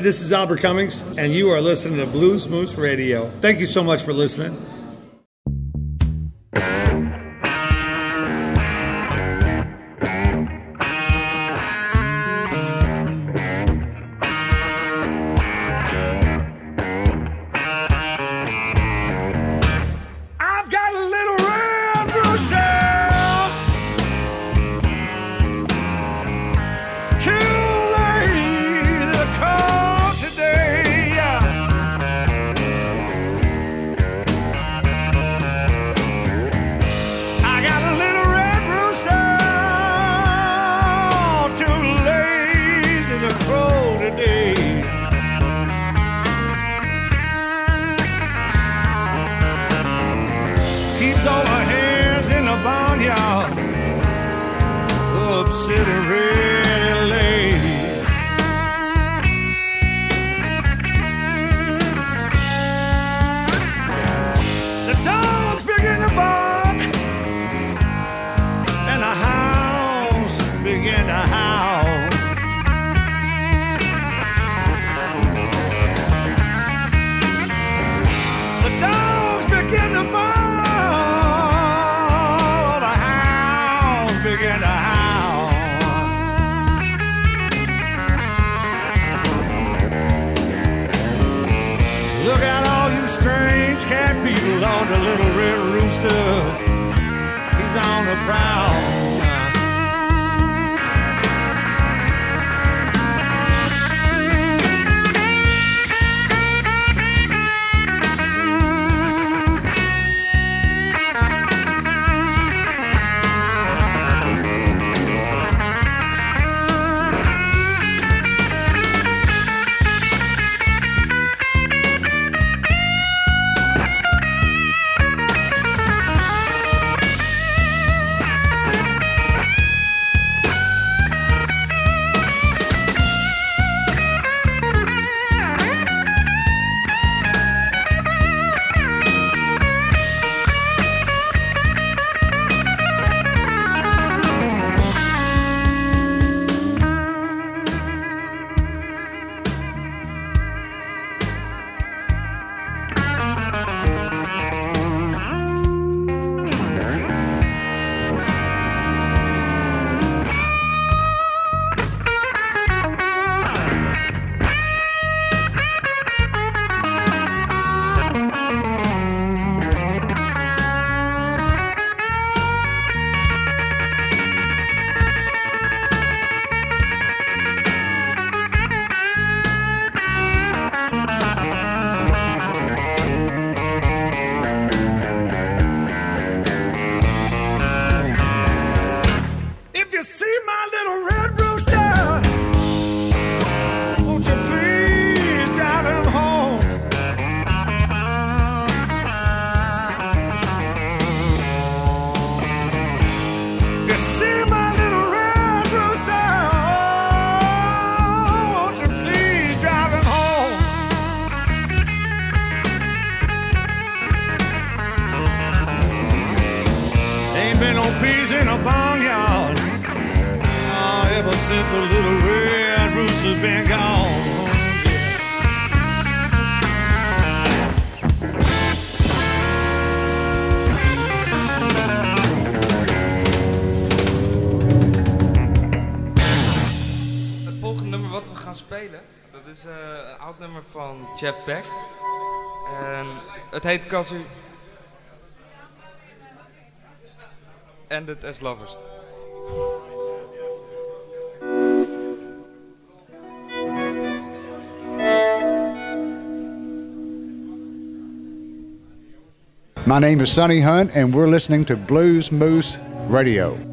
This is Albert Cummings, and you are listening to Blues Moose Radio. Thank you so much for listening. Peace in a barnyard oh, ever since the little red rooster's been gone. Het volgende nummer wat we gaan spelen, dat is eh, een oud nummer van Jeff Beck. En het heet Kazu. Ended as Lovers. My name is Sonny Hunt, and we're listening to Blues Moose Radio.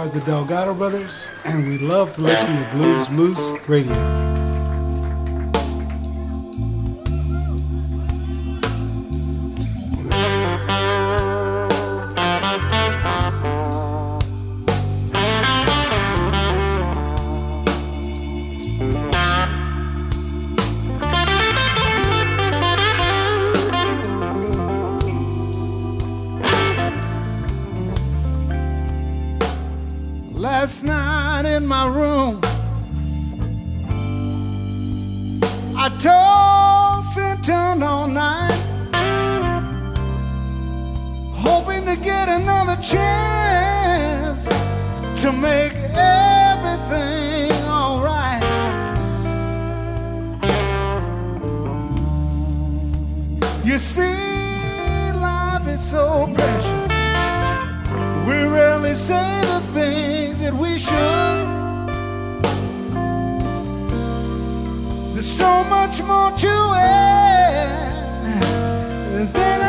Are the Delgado Brothers, and we love to listen to Blues Moose Radio. Tossed and all night, hoping to get another chance to make everything alright. You see, life is so precious. We rarely say the things that we should. There's so much more to it than I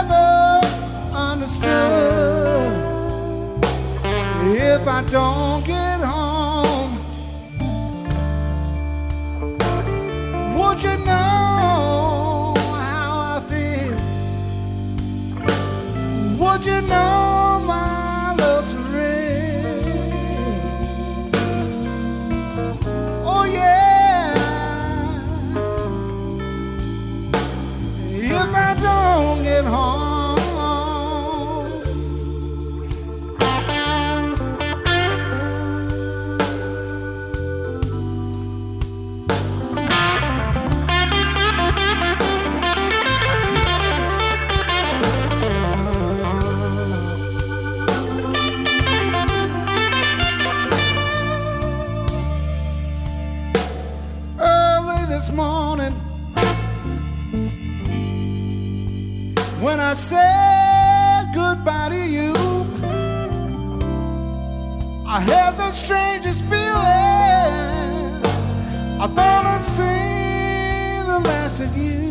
ever understood. If I don't get home, would you know how I feel? Would you know I said goodbye to you. I had the strangest feeling. I thought I'd seen the last of you.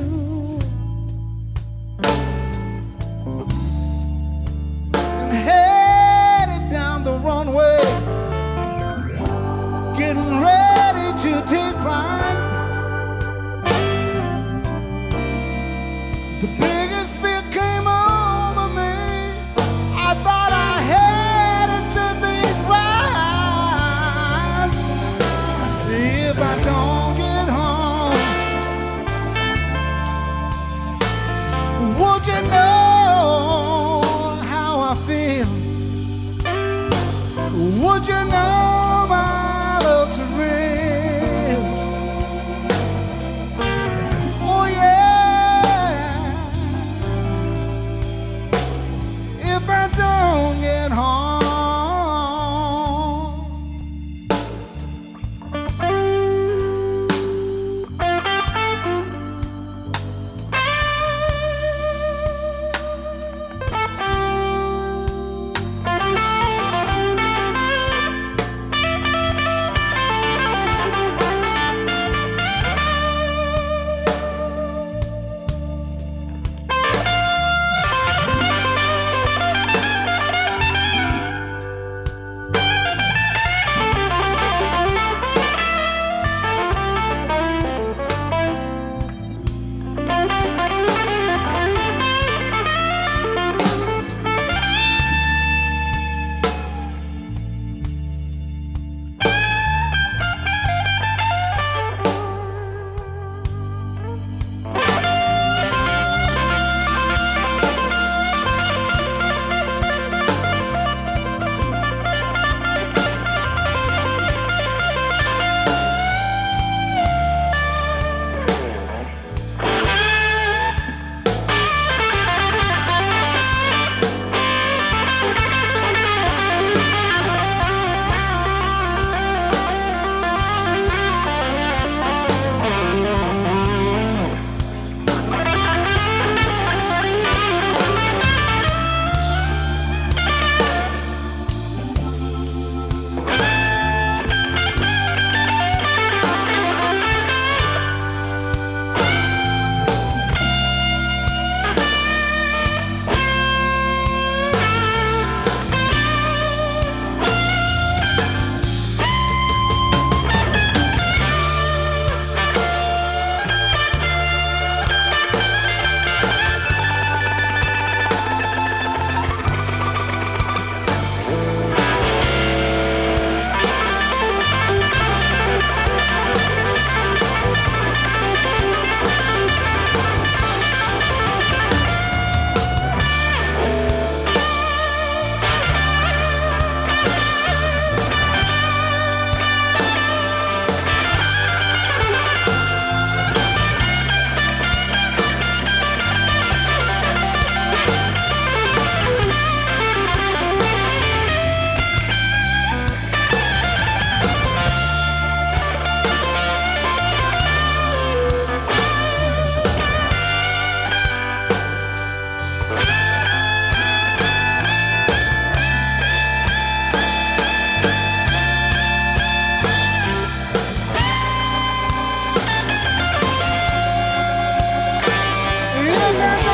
love.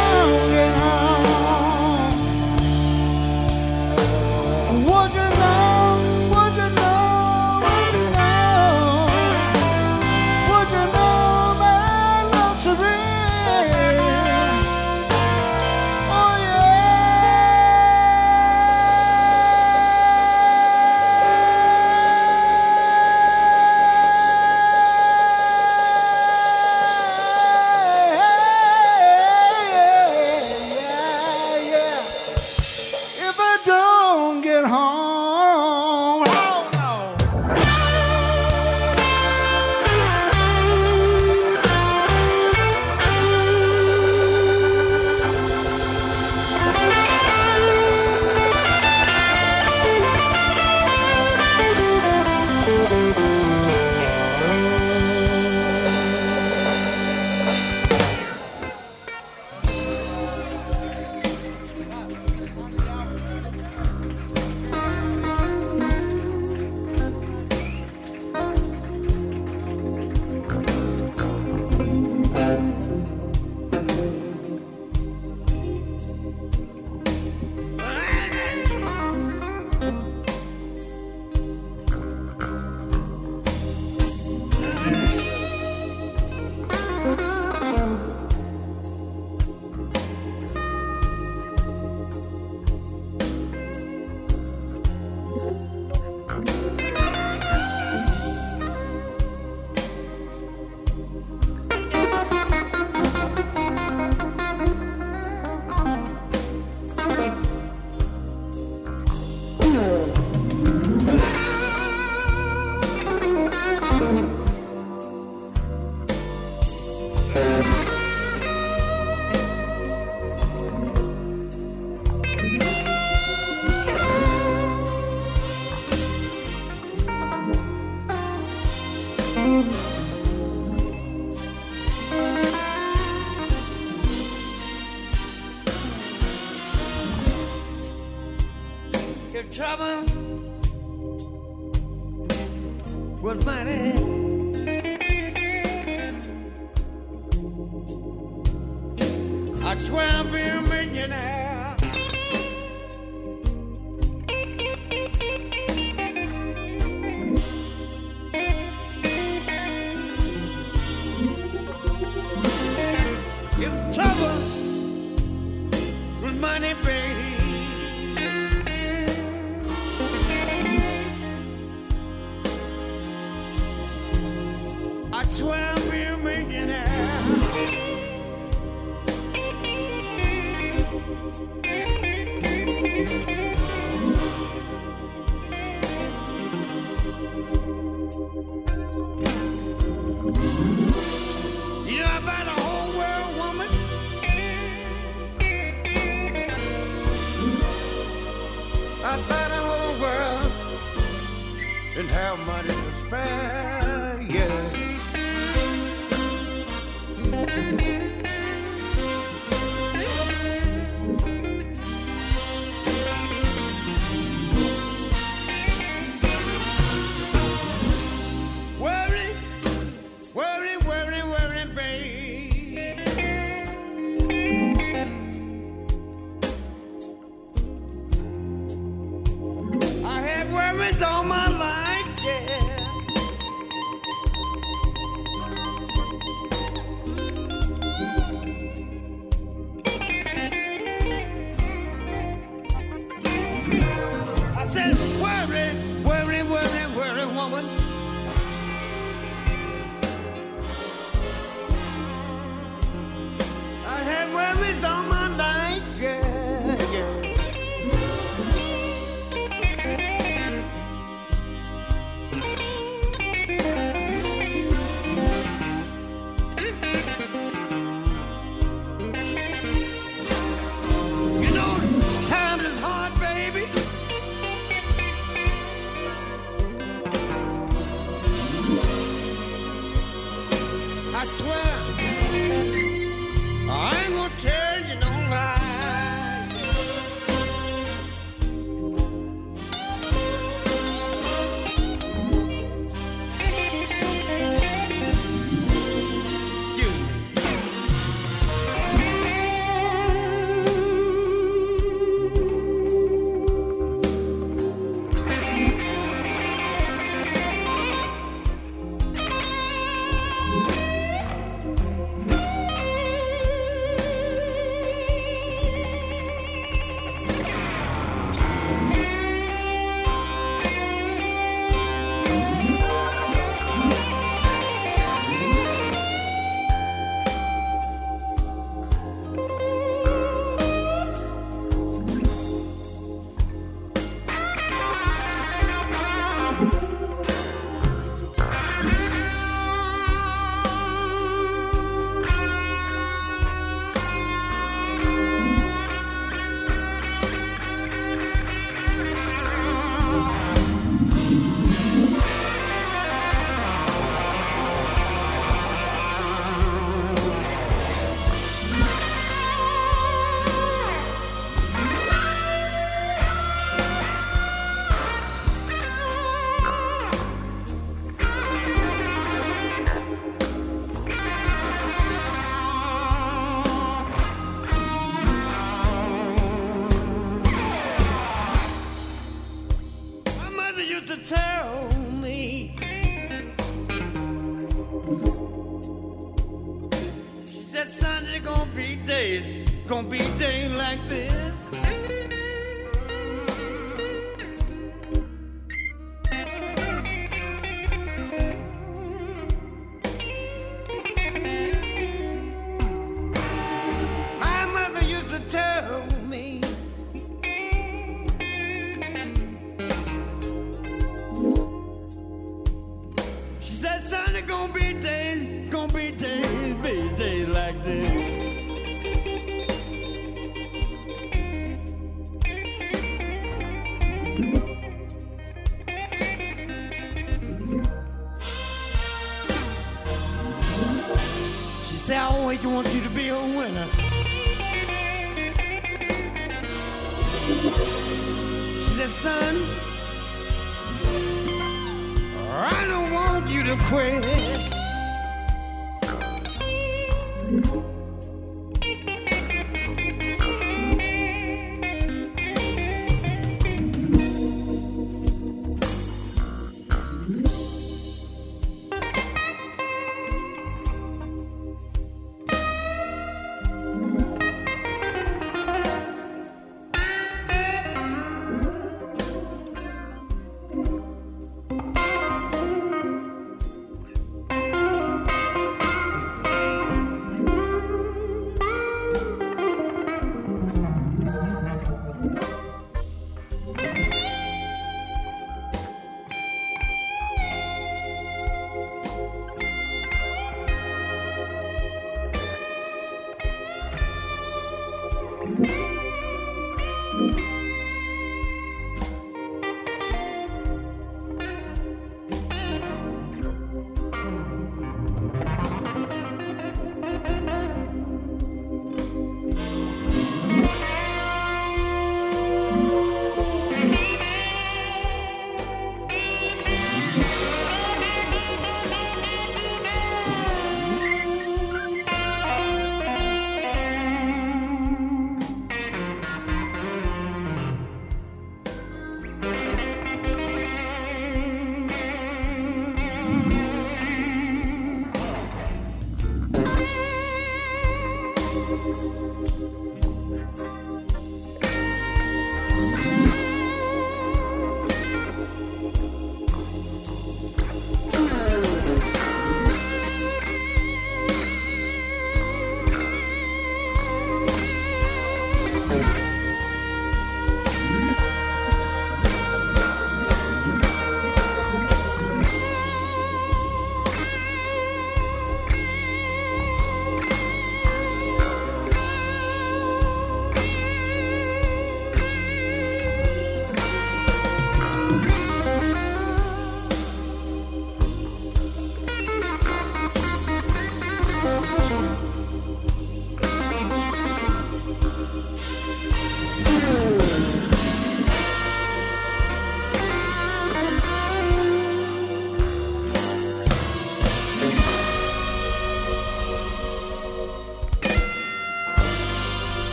You to quit.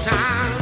Time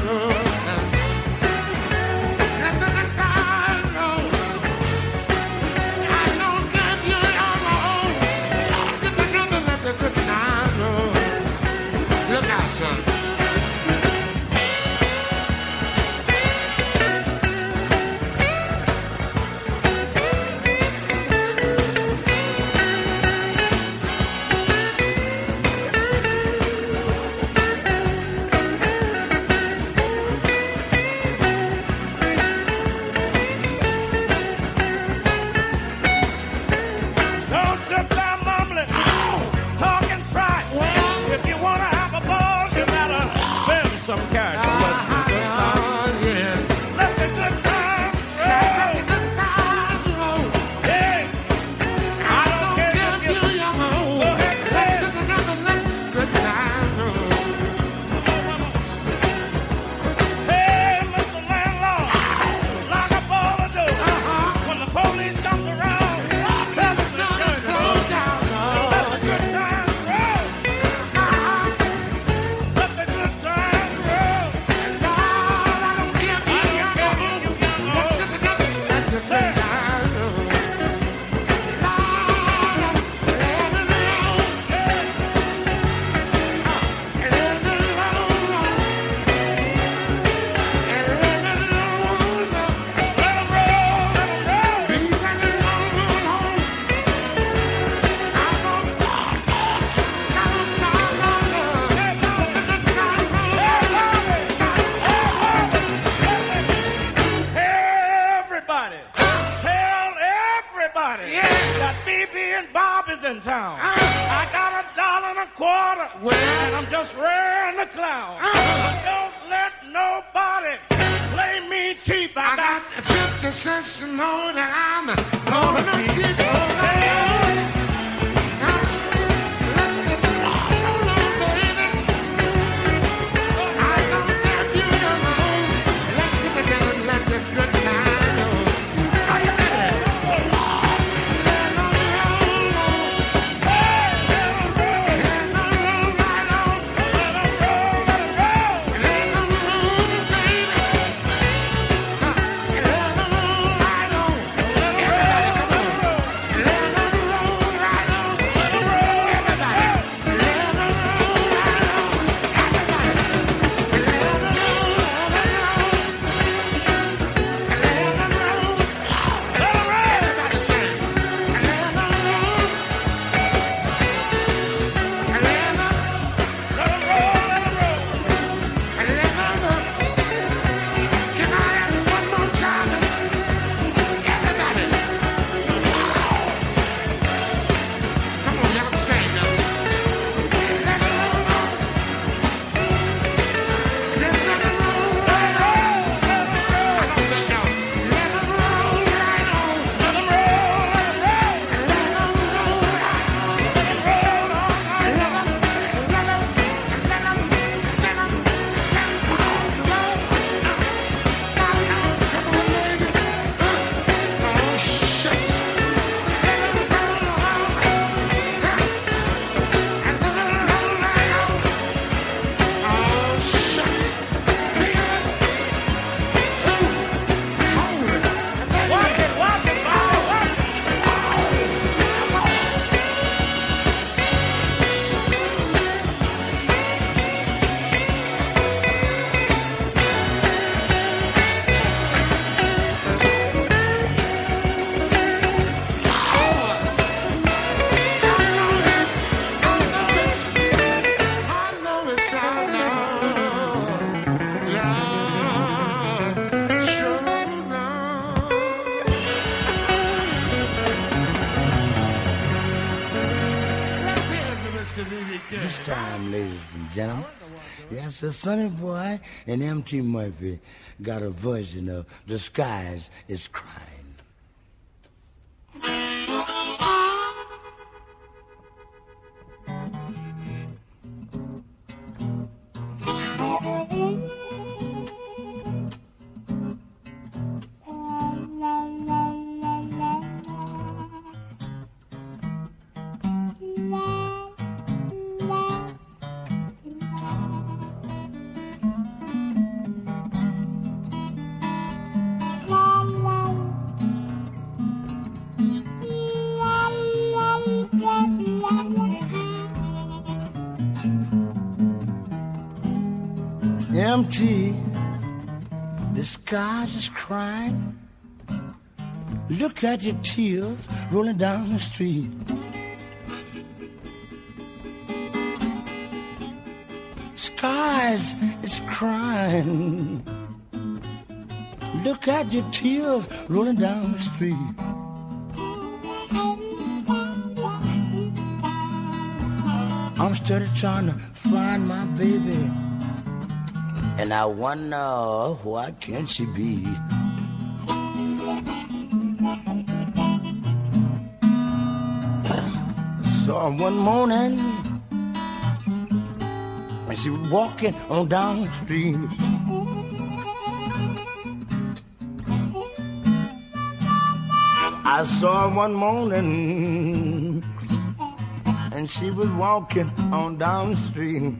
and I'm just rearing the clown. Uh. But Don't let nobody play me cheap. I, got 50 cents more than I'm gonna keep on yes, the Sonny Boy and M.T. Murphy got a version of The Skies is Crying. Look at your tears rolling down the street. Skies is crying. Look at your tears rolling down the street. I'm still trying to find my baby. And I wonder what can she be? Saw her one morning and she was walking on down the street. I saw her one morning and she was walking on down the street.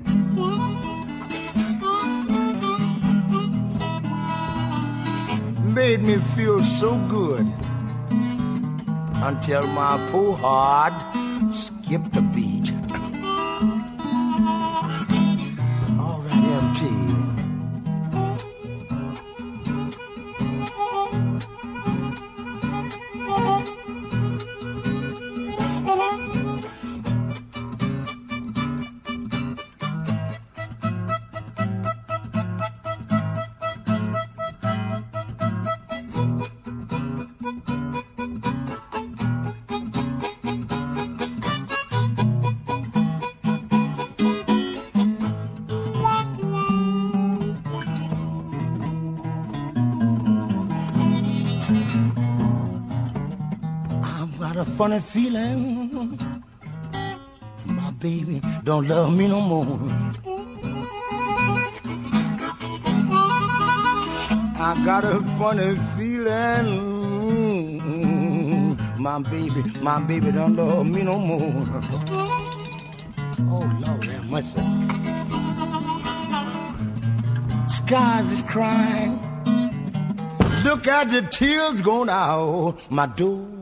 made me feel so good until my poor heart skipped a funny feeling. My baby don't love me no more. I got a funny feeling. My baby, my baby don't love me no more. Oh Lord, that must Skies is crying. Look at the tears going out my door.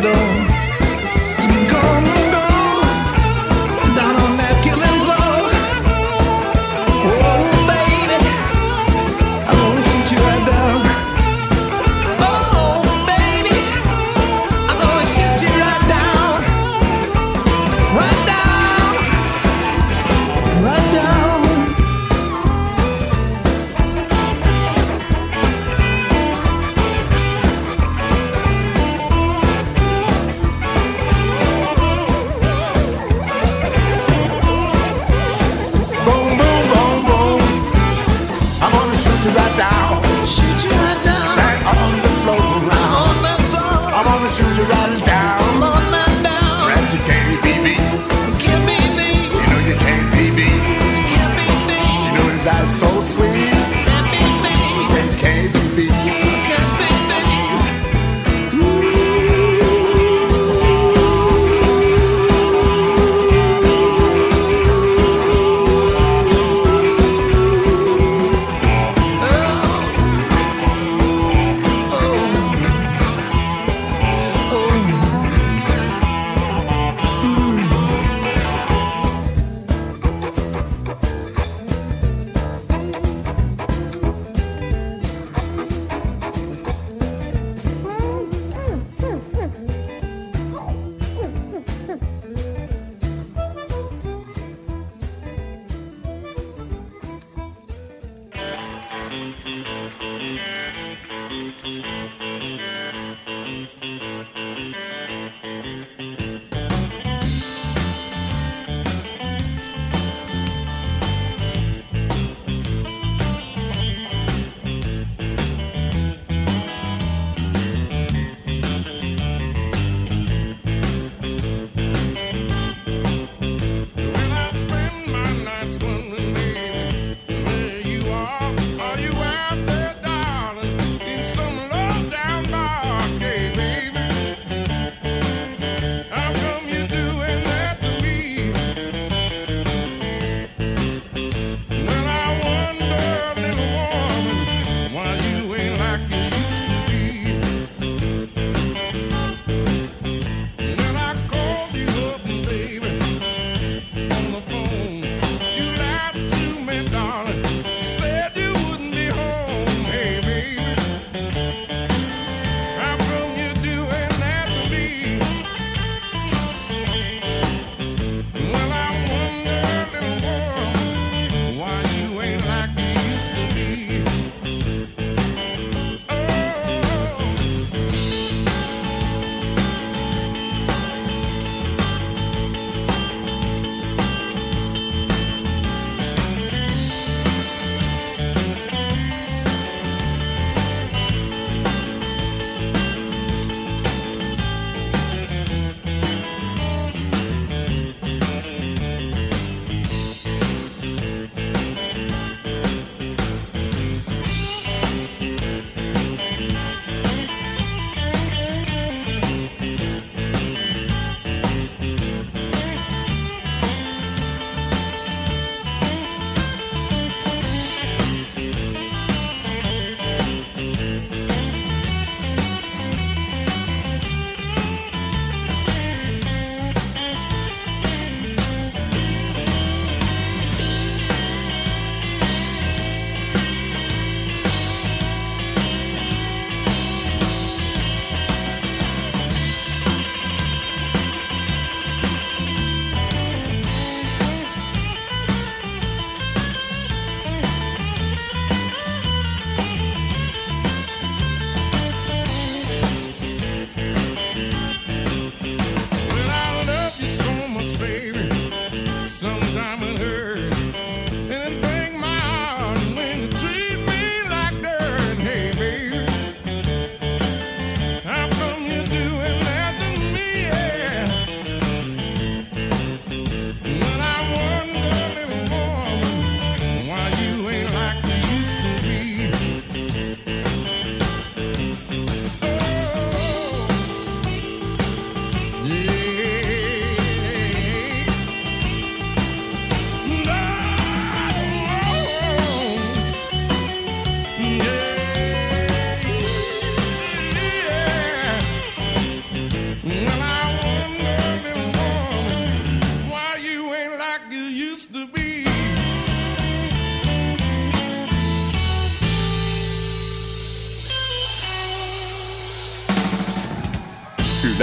llorando.